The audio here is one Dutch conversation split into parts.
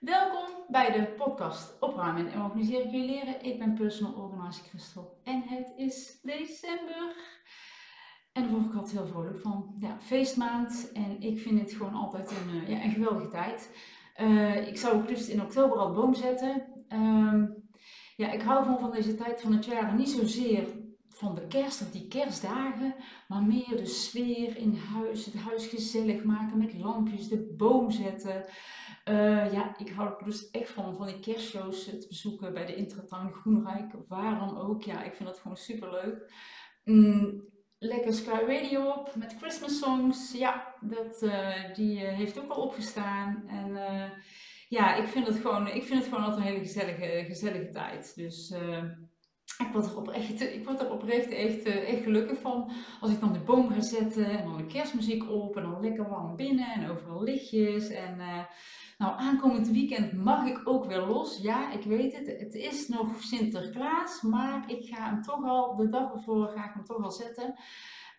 Welkom bij de podcast Opruimen en Organiseren kun je leren. Ik ben personal organizer Christel en het is december. En daar word ik altijd heel vrolijk van. Ja, feestmaand en ik vind het gewoon altijd een, eh, ja, een geweldige tijd. Uh, ik zou ook liefst in oktober al boom zetten. Um, ja, ik hou van, van deze tijd van het jaar niet zozeer van de kerst of die kerstdagen, maar meer de sfeer in huis, het huis gezellig maken met lampjes, de boom zetten. Uh, ja, ik hou er dus echt van, van die kerstshows te bezoeken bij de Intratuin Groenrijk, waar dan ook. Ja, ik vind dat gewoon super leuk. Mm, lekker Sky Radio op met Christmas songs. Ja, dat, uh, die heeft ook al opgestaan. En ja, ik vind het gewoon, ik vind het gewoon altijd een hele gezellige, gezellige tijd. Dus ik word er oprecht, ik word er oprecht echt, eh, echt gelukkig van. Als ik dan de boom ga zetten en dan de kerstmuziek op en dan lekker warm binnen en overal lichtjes. En uh, nou, aankomend weekend mag ik ook weer los. Ja, ik weet het. Het is nog Sinterklaas, maar ik ga hem toch al, de dag ervoor ga ik hem toch al zetten.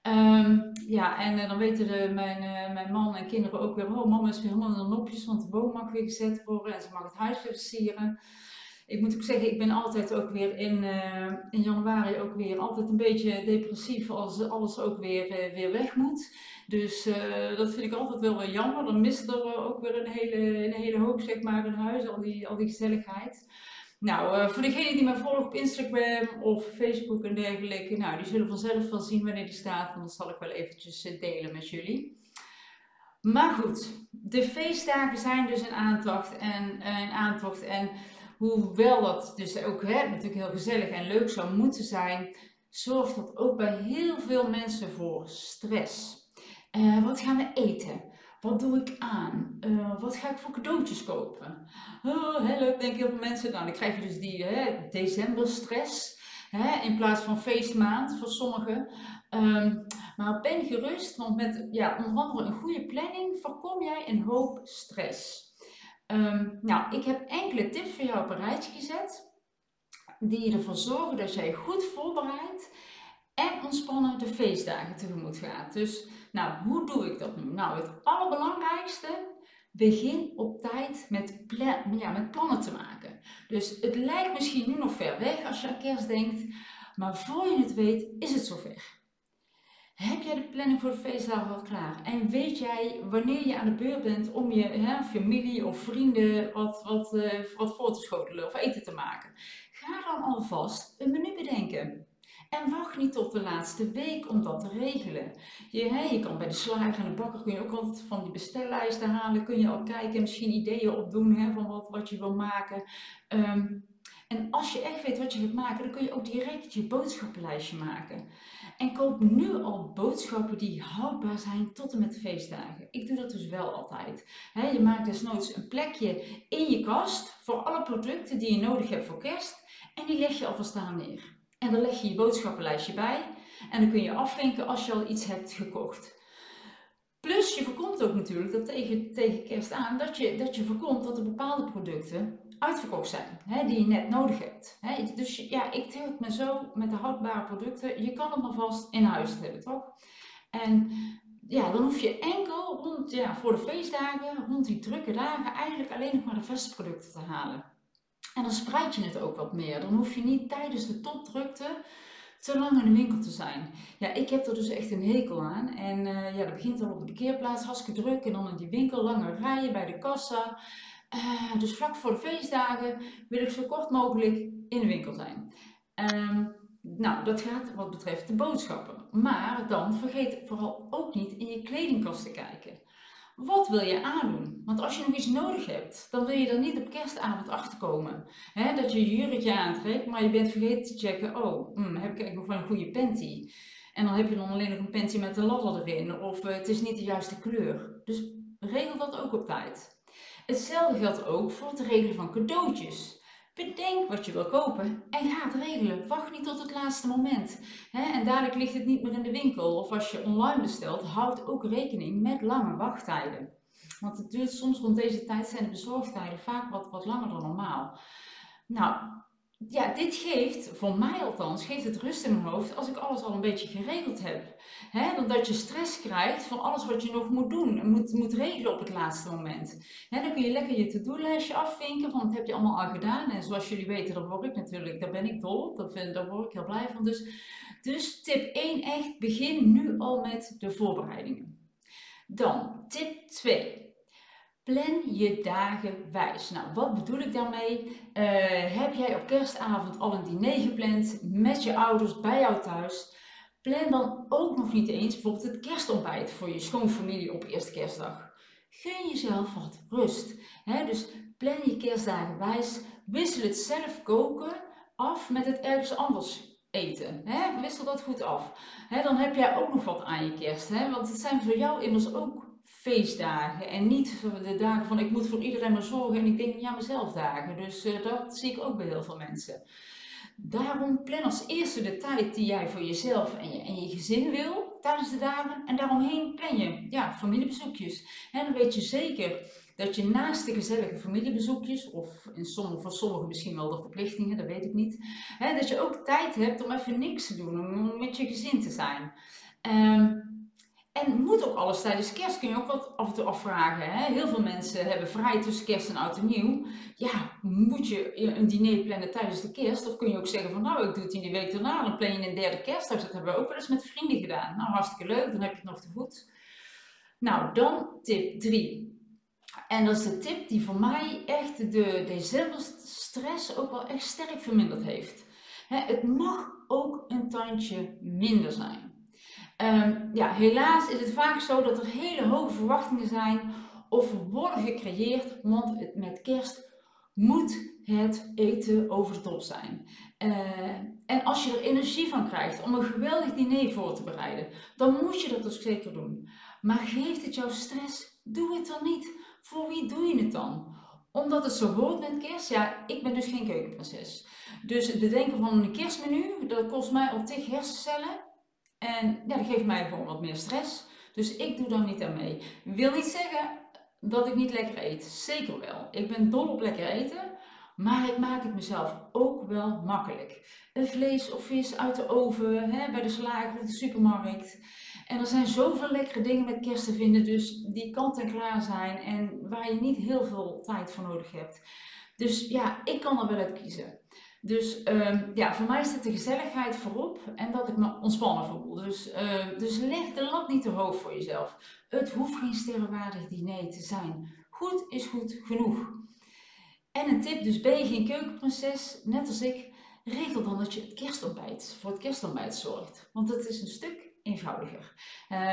Um, ja, en uh, dan weten mijn, mijn man en kinderen ook weer, oh mama is weer helemaal in de nopjes, want de boom mag weer gezet worden en ze mag het huis weer versieren ik moet ook zeggen, ik ben altijd ook weer in, uh, in januari ook weer altijd een beetje depressief als alles ook weer, uh, weer weg moet. Dus uh, dat vind ik altijd wel weer jammer. Dan mist er ook weer een hele, een hele hoop zeg maar in huis, al die, al die gezelligheid. Nou, voor degenen die mij volgen op Instagram of Facebook en dergelijke, nou, die zullen vanzelf wel zien wanneer die staat. En dat zal ik wel eventjes delen met jullie. Maar goed, de feestdagen zijn dus een aantocht en een aantocht en hoewel dat dus ook hè, natuurlijk heel gezellig en leuk zou moeten zijn, zorgt dat ook bij heel veel mensen voor stress. Uh, wat gaan we eten? Wat doe ik aan? Uh, wat ga ik voor cadeautjes kopen? Oh, hè, leuk, denken heel veel mensen. Nou, dan krijg je dus die hè, decemberstress. Hè, in plaats van feestmaand voor sommigen. Um, maar ben gerust, want met ja, onder andere een goede planning voorkom jij een hoop stress. Um, nou, ik heb enkele tips voor jou op een rijtje gezet. Die ervoor zorgen dat jij goed voorbereid en ontspannen de feestdagen tegemoet gaat. Dus, nou, hoe doe ik dat nu? Nou, het allerbelangrijkste, begin op tijd met, ja, met plannen te maken. Dus het lijkt misschien nu nog ver weg als je aan kerst denkt, maar voor je het weet is het zover. Heb jij de planning voor de feestdagen al klaar? En weet jij wanneer je aan de beurt bent om je hè, familie of vrienden wat, wat, uh, wat voor te schotelen of eten te maken? Ga dan alvast een menu bedenken. En wacht niet tot de laatste week om dat te regelen. Je, hè, je kan bij de slager en de bakker kun je ook altijd van die bestellijsten halen. Kun je al kijken, misschien ideeën opdoen hè, van wat, wat je wil maken. Um, en als je echt weet wat je wilt maken, dan kun je ook direct je boodschappenlijstje maken. En koop nu al boodschappen die houdbaar zijn tot en met feestdagen. Ik doe dat dus wel altijd. je maakt desnoods een plekje in je kast voor alle producten die je nodig hebt voor kerst. En die leg je alvast aan neer. En dan leg je je boodschappenlijstje bij. En dan kun je afvinken als je al iets hebt gekocht. Je voorkomt ook natuurlijk dat tegen, tegen kerst aan dat je, dat je voorkomt dat er bepaalde producten uitverkocht zijn, hè, die je net nodig hebt. Hè. Dus ja, ik tel het me zo met de houdbare producten, je kan het maar vast in huis hebben, toch? En ja, dan hoef je enkel rond, ja, voor de feestdagen, rond die drukke dagen, eigenlijk alleen nog maar de vaste producten te halen. En dan spreid je het ook wat meer. Dan hoef je niet tijdens de topdrukte te lang in de winkel te zijn. Ja, ik heb er dus echt een hekel aan. En uh, ja, dat begint al op de parkeerplaats, hartstikke druk. En dan in die winkel, lange rijen bij de kassa. Uh, dus vlak voor de feestdagen wil ik zo kort mogelijk in de winkel zijn. Um, nou, dat gaat wat betreft de boodschappen. Maar dan vergeet vooral ook niet in je kledingkast te kijken. Wat wil je aandoen? Want als je nog iets nodig hebt, dan wil je er niet op kerstavond achterkomen. He, dat je je jurkje aantrekt, maar je bent vergeten te checken, oh, hmm, heb ik eigenlijk nog wel een goede panty? En dan heb je dan alleen nog een panty met een ladder erin, of uh, het is niet de juiste kleur. Dus regel dat ook op tijd. Hetzelfde geldt ook voor het regelen van cadeautjes. Bedenk wat je wil kopen en ga het regelen. Wacht niet tot het laatste moment. En dadelijk ligt het niet meer in de winkel. Of als je online bestelt, houd ook rekening met lange wachttijden. Want het duurt soms rond deze tijd zijn de bezorgtijden vaak wat, wat langer dan normaal. Nou, ja, dit geeft, voor mij althans, geeft het rust in mijn hoofd als ik alles al een beetje geregeld heb. He, dan dat je stress krijgt van alles wat je nog moet doen en moet, moet regelen op het laatste moment. Dan kun je lekker je to-do-lijstje afvinken van dat heb je allemaal al gedaan. En zoals jullie weten, daar word ik natuurlijk, daar ben ik dol op, daar, daar word ik heel blij van. Dus, dus tip 1 echt, begin nu al met de voorbereidingen. Dan tip 2. Plan je dagen wijs. Nou, wat bedoel ik daarmee? Uh, heb jij op kerstavond al een diner gepland met je ouders bij jou thuis? Plan dan ook nog niet eens bijvoorbeeld het kerstontbijt voor je schoonfamilie op eerste kerstdag. Gun jezelf wat rust. dus plan je kerstdagen wijs. Wissel het zelf koken af met het ergens anders eten. wissel dat goed af. dan heb jij ook nog wat aan je kerst. want het zijn voor jou immers ook feestdagen en niet de dagen van ik moet voor iedereen maar zorgen en ik denk ja mezelf dagen. Dus uh, dat zie ik ook bij heel veel mensen. Daarom plan als eerste de tijd die jij voor jezelf en je, en je gezin wil tijdens de dagen en daaromheen plan je ja, familiebezoekjes. En dan weet je zeker dat je naast de gezellige familiebezoekjes, of in sommige, voor sommigen misschien wel de verplichtingen, dat weet ik niet, hè, dat je ook tijd hebt om even niks te doen, om met je gezin te zijn. Um, en moet ook alles tijdens kerst, kun je ook wat af en toe afvragen. Hè? Heel veel mensen hebben vrij tussen kerst en oud en nieuw. Ja, moet je een diner plannen tijdens de kerst? Of kun je ook zeggen van nou, ik doe het in die week daarna, dan plan je een derde kerstdag. Dat hebben we ook wel eens met vrienden gedaan. Nou, hartstikke leuk, dan heb je het nog te goed. Nou, dan tip 3. En dat is de tip die voor mij echt de decemberstress ook wel echt sterk verminderd heeft. het mag ook een tandje minder zijn. Um, ja, helaas is het vaak zo dat er hele hoge verwachtingen zijn of worden gecreëerd, want met kerst moet het eten over de top zijn. Uh, en als je er energie van krijgt om een geweldig diner voor te bereiden, dan moet je dat dus zeker doen. Maar geeft het jou stress? Doe het dan niet. Voor wie doe je het dan? Omdat het zo hoort met kerst? Ja, ik ben dus geen keukenprinses. Dus het bedenken van een kerstmenu, dat kost mij al tig hersencellen. En ja, dat geeft mij gewoon wat meer stress. Dus ik doe daar niet aan mee. Wil niet zeggen dat ik niet lekker eet. Zeker wel. Ik ben dol op lekker eten. Maar ik maak het mezelf ook wel makkelijk. Een vlees of vis uit de oven, hè, bij de slager of de supermarkt. En er zijn zoveel lekkere dingen met kerst te vinden, dus die kant en klaar zijn en waar je niet heel veel tijd voor nodig hebt. Dus ja, ik kan er wel uit kiezen. Dus um, ja, voor mij zit de gezelligheid voorop en dat ik me ontspannen voel. Dus, uh, dus leg de lat niet te hoog voor jezelf. Het hoeft geen sterrenwaardig diner te zijn. Goed is goed genoeg. En een tip, dus ben je geen keukenprinses, net als ik, regel dan dat je het kerstontbijt, voor het kerstontbijt zorgt. Want het is een stuk eenvoudiger.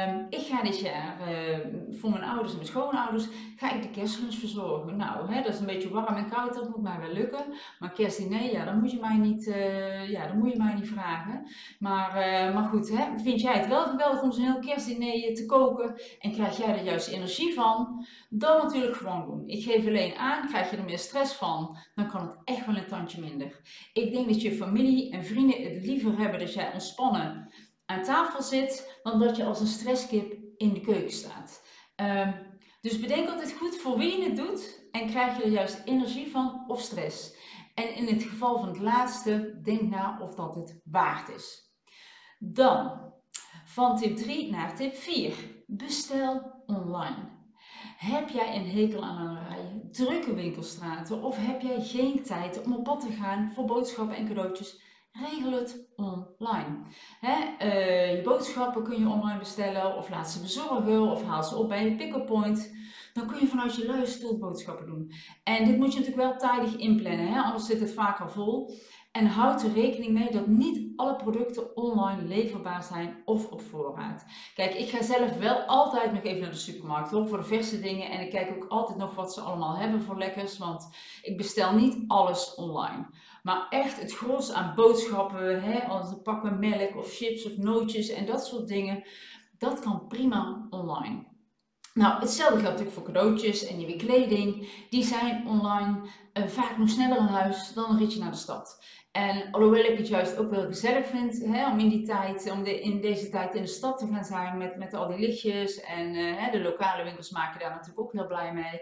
Um, ik ga dit jaar uh, voor mijn ouders en mijn schoonouders ga ik de kerstlunch verzorgen. Nou, hè, dat is een beetje warm en koud, dat moet mij wel lukken. Maar kerstdiner, ja, dan moet je mij niet, uh, ja, dan moet je mij niet vragen. Maar, uh, maar goed, hè, vind jij het wel geweldig om zo'n heel kerstdiner te koken en krijg jij er juist energie van? Dan natuurlijk gewoon doen. Ik geef alleen aan, krijg je er meer stress van, dan kan het echt wel een tandje minder. Ik denk dat je familie en vrienden het liever hebben dat jij ontspannen aan tafel zit, dan dat je als een stresskip in de keuken staat. Um, dus bedenk altijd goed voor wie je het doet en krijg je er juist energie van of stress. En in het geval van het laatste, denk na of dat het waard is. Dan van tip 3 naar tip 4. Bestel online. Heb jij een hekel aan een rij, drukke winkelstraten of heb jij geen tijd om op pad te gaan voor boodschappen en cadeautjes? Regel het online. uh, je boodschappen kun je online bestellen of laat ze bezorgen of haal ze op bij een pick-up point. Dan kun je vanuit je luie stoel boodschappen doen. En dit moet je natuurlijk wel tijdig inplannen, anders zit het vaak al vol. En houd er rekening mee dat niet alle producten online leverbaar zijn of op voorraad. Kijk, ik ga zelf wel altijd nog even naar de supermarkt voor de verse dingen. En ik kijk ook altijd nog wat ze allemaal hebben voor lekkers, want ik bestel niet alles online. Maar echt het gros aan boodschappen, hè, als een pakken melk of chips of nootjes en dat soort dingen, dat kan prima online. Nou, hetzelfde geldt natuurlijk voor cadeautjes en nieuwe kleding. Die zijn online uh, vaak nog sneller in huis dan een ritje naar de stad. En alhoewel ik het juist ook wel gezellig vind hè, om in die tijd, om in deze tijd in de stad te gaan zijn met, met al die lichtjes. En uh, de lokale winkels maken daar natuurlijk ook heel blij mee.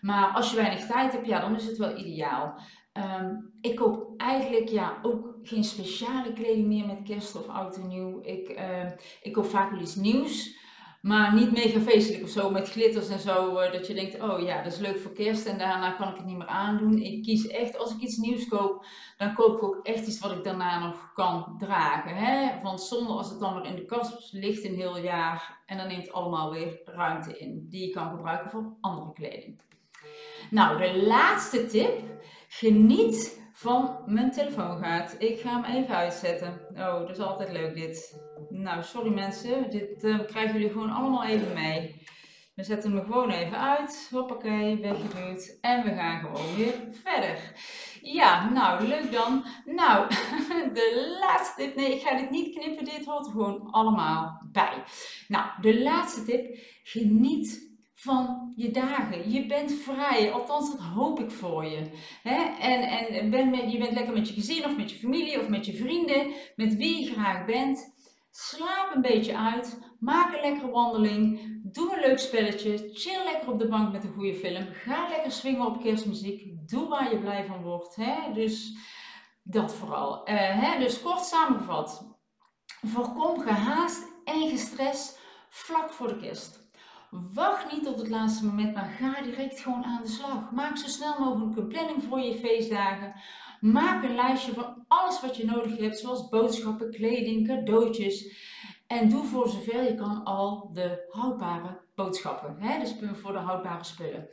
Maar als je weinig tijd hebt, ja, dan is het wel ideaal. Ehm, ik koop eigenlijk ja, ook geen speciale kleding meer met kerst of oud en nieuw. Ik, ehm, ik koop vaak wel iets nieuws. Maar niet mega feestelijk of zo, met glitters en zo. Eh, dat je denkt, oh ja, dat is leuk voor kerst en daarna kan ik het niet meer aandoen. Ik kies echt, als ik iets nieuws koop, dan koop ik ook echt iets wat ik daarna nog kan dragen. Hè? Want zonder als het dan maar in de kast ligt een heel jaar en dan neemt allemaal weer ruimte in. Die je kan gebruiken voor andere kleding. Nou, de laatste tip. Geniet van mijn telefoon gaat. Ik ga hem even uitzetten. Oh, dat is altijd leuk dit. Nou, sorry mensen. Dit uh, krijgen jullie gewoon allemaal even mee. We zetten hem gewoon even uit. Hoppakee, weggeduwd. En we gaan gewoon weer verder. Ja, nou, leuk dan. Nou, de laatste tip. Nee, ik ga dit niet knippen. Dit hoort er gewoon allemaal bij. Nou, de laatste tip. Geniet van je dagen. Je bent vrij, althans dat hoop ik voor je. En, en ben met, je bent lekker met je gezin of met je familie of met je vrienden, met wie je graag bent. Slaap een beetje uit, maak een lekkere wandeling, doe een leuk spelletje, chill lekker op de bank met een goede film, ga lekker swingen op kerstmuziek, doe waar je blij van wordt. Dus dat vooral. Hè? Dus kort samengevat, voorkom gehaast en gestrest vlak voor de kerst. Wacht niet tot het laatste moment, maar ga direct gewoon aan de slag. Maak zo snel mogelijk een planning voor je feestdagen. Maak een lijstje van alles wat je nodig hebt, zoals boodschappen, kleding, cadeautjes. En doe voor zover je kan al de houdbare boodschappen. Hè? Dus voor de houdbare spullen.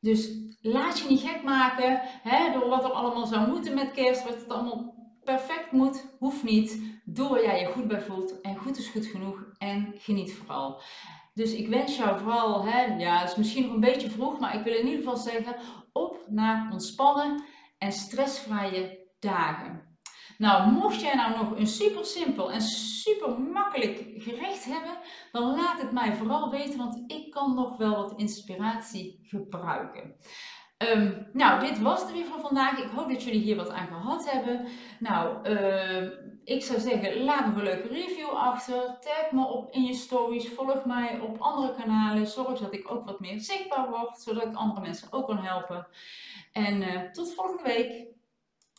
Dus laat je niet gek maken hè, door wat er allemaal zou moeten met kerst, wat het allemaal perfect moet, hoeft niet. Doe jij je goed bij voelt en goed is goed genoeg en geniet vooral. Dus ik wens jou vooral, hè, ja, het is misschien nog een beetje vroeg, maar ik wil in ieder geval zeggen, op naar ontspannen en stressvrije dagen. Nou, mocht jij nou nog een super simpel en super makkelijk gerecht hebben, dan laat het mij vooral weten, want ik kan nog wel wat inspiratie gebruiken. Um, nou, dit was het weer voor vandaag. Ik hoop dat jullie hier wat aan gehad hebben. Nou, uh, ik zou zeggen, laat nog een leuke review achter. Tag me op in je stories. Volg mij op andere kanalen. Zorg dat ik ook wat meer zichtbaar word, zodat ik andere mensen ook kan helpen. En uh, tot volgende week.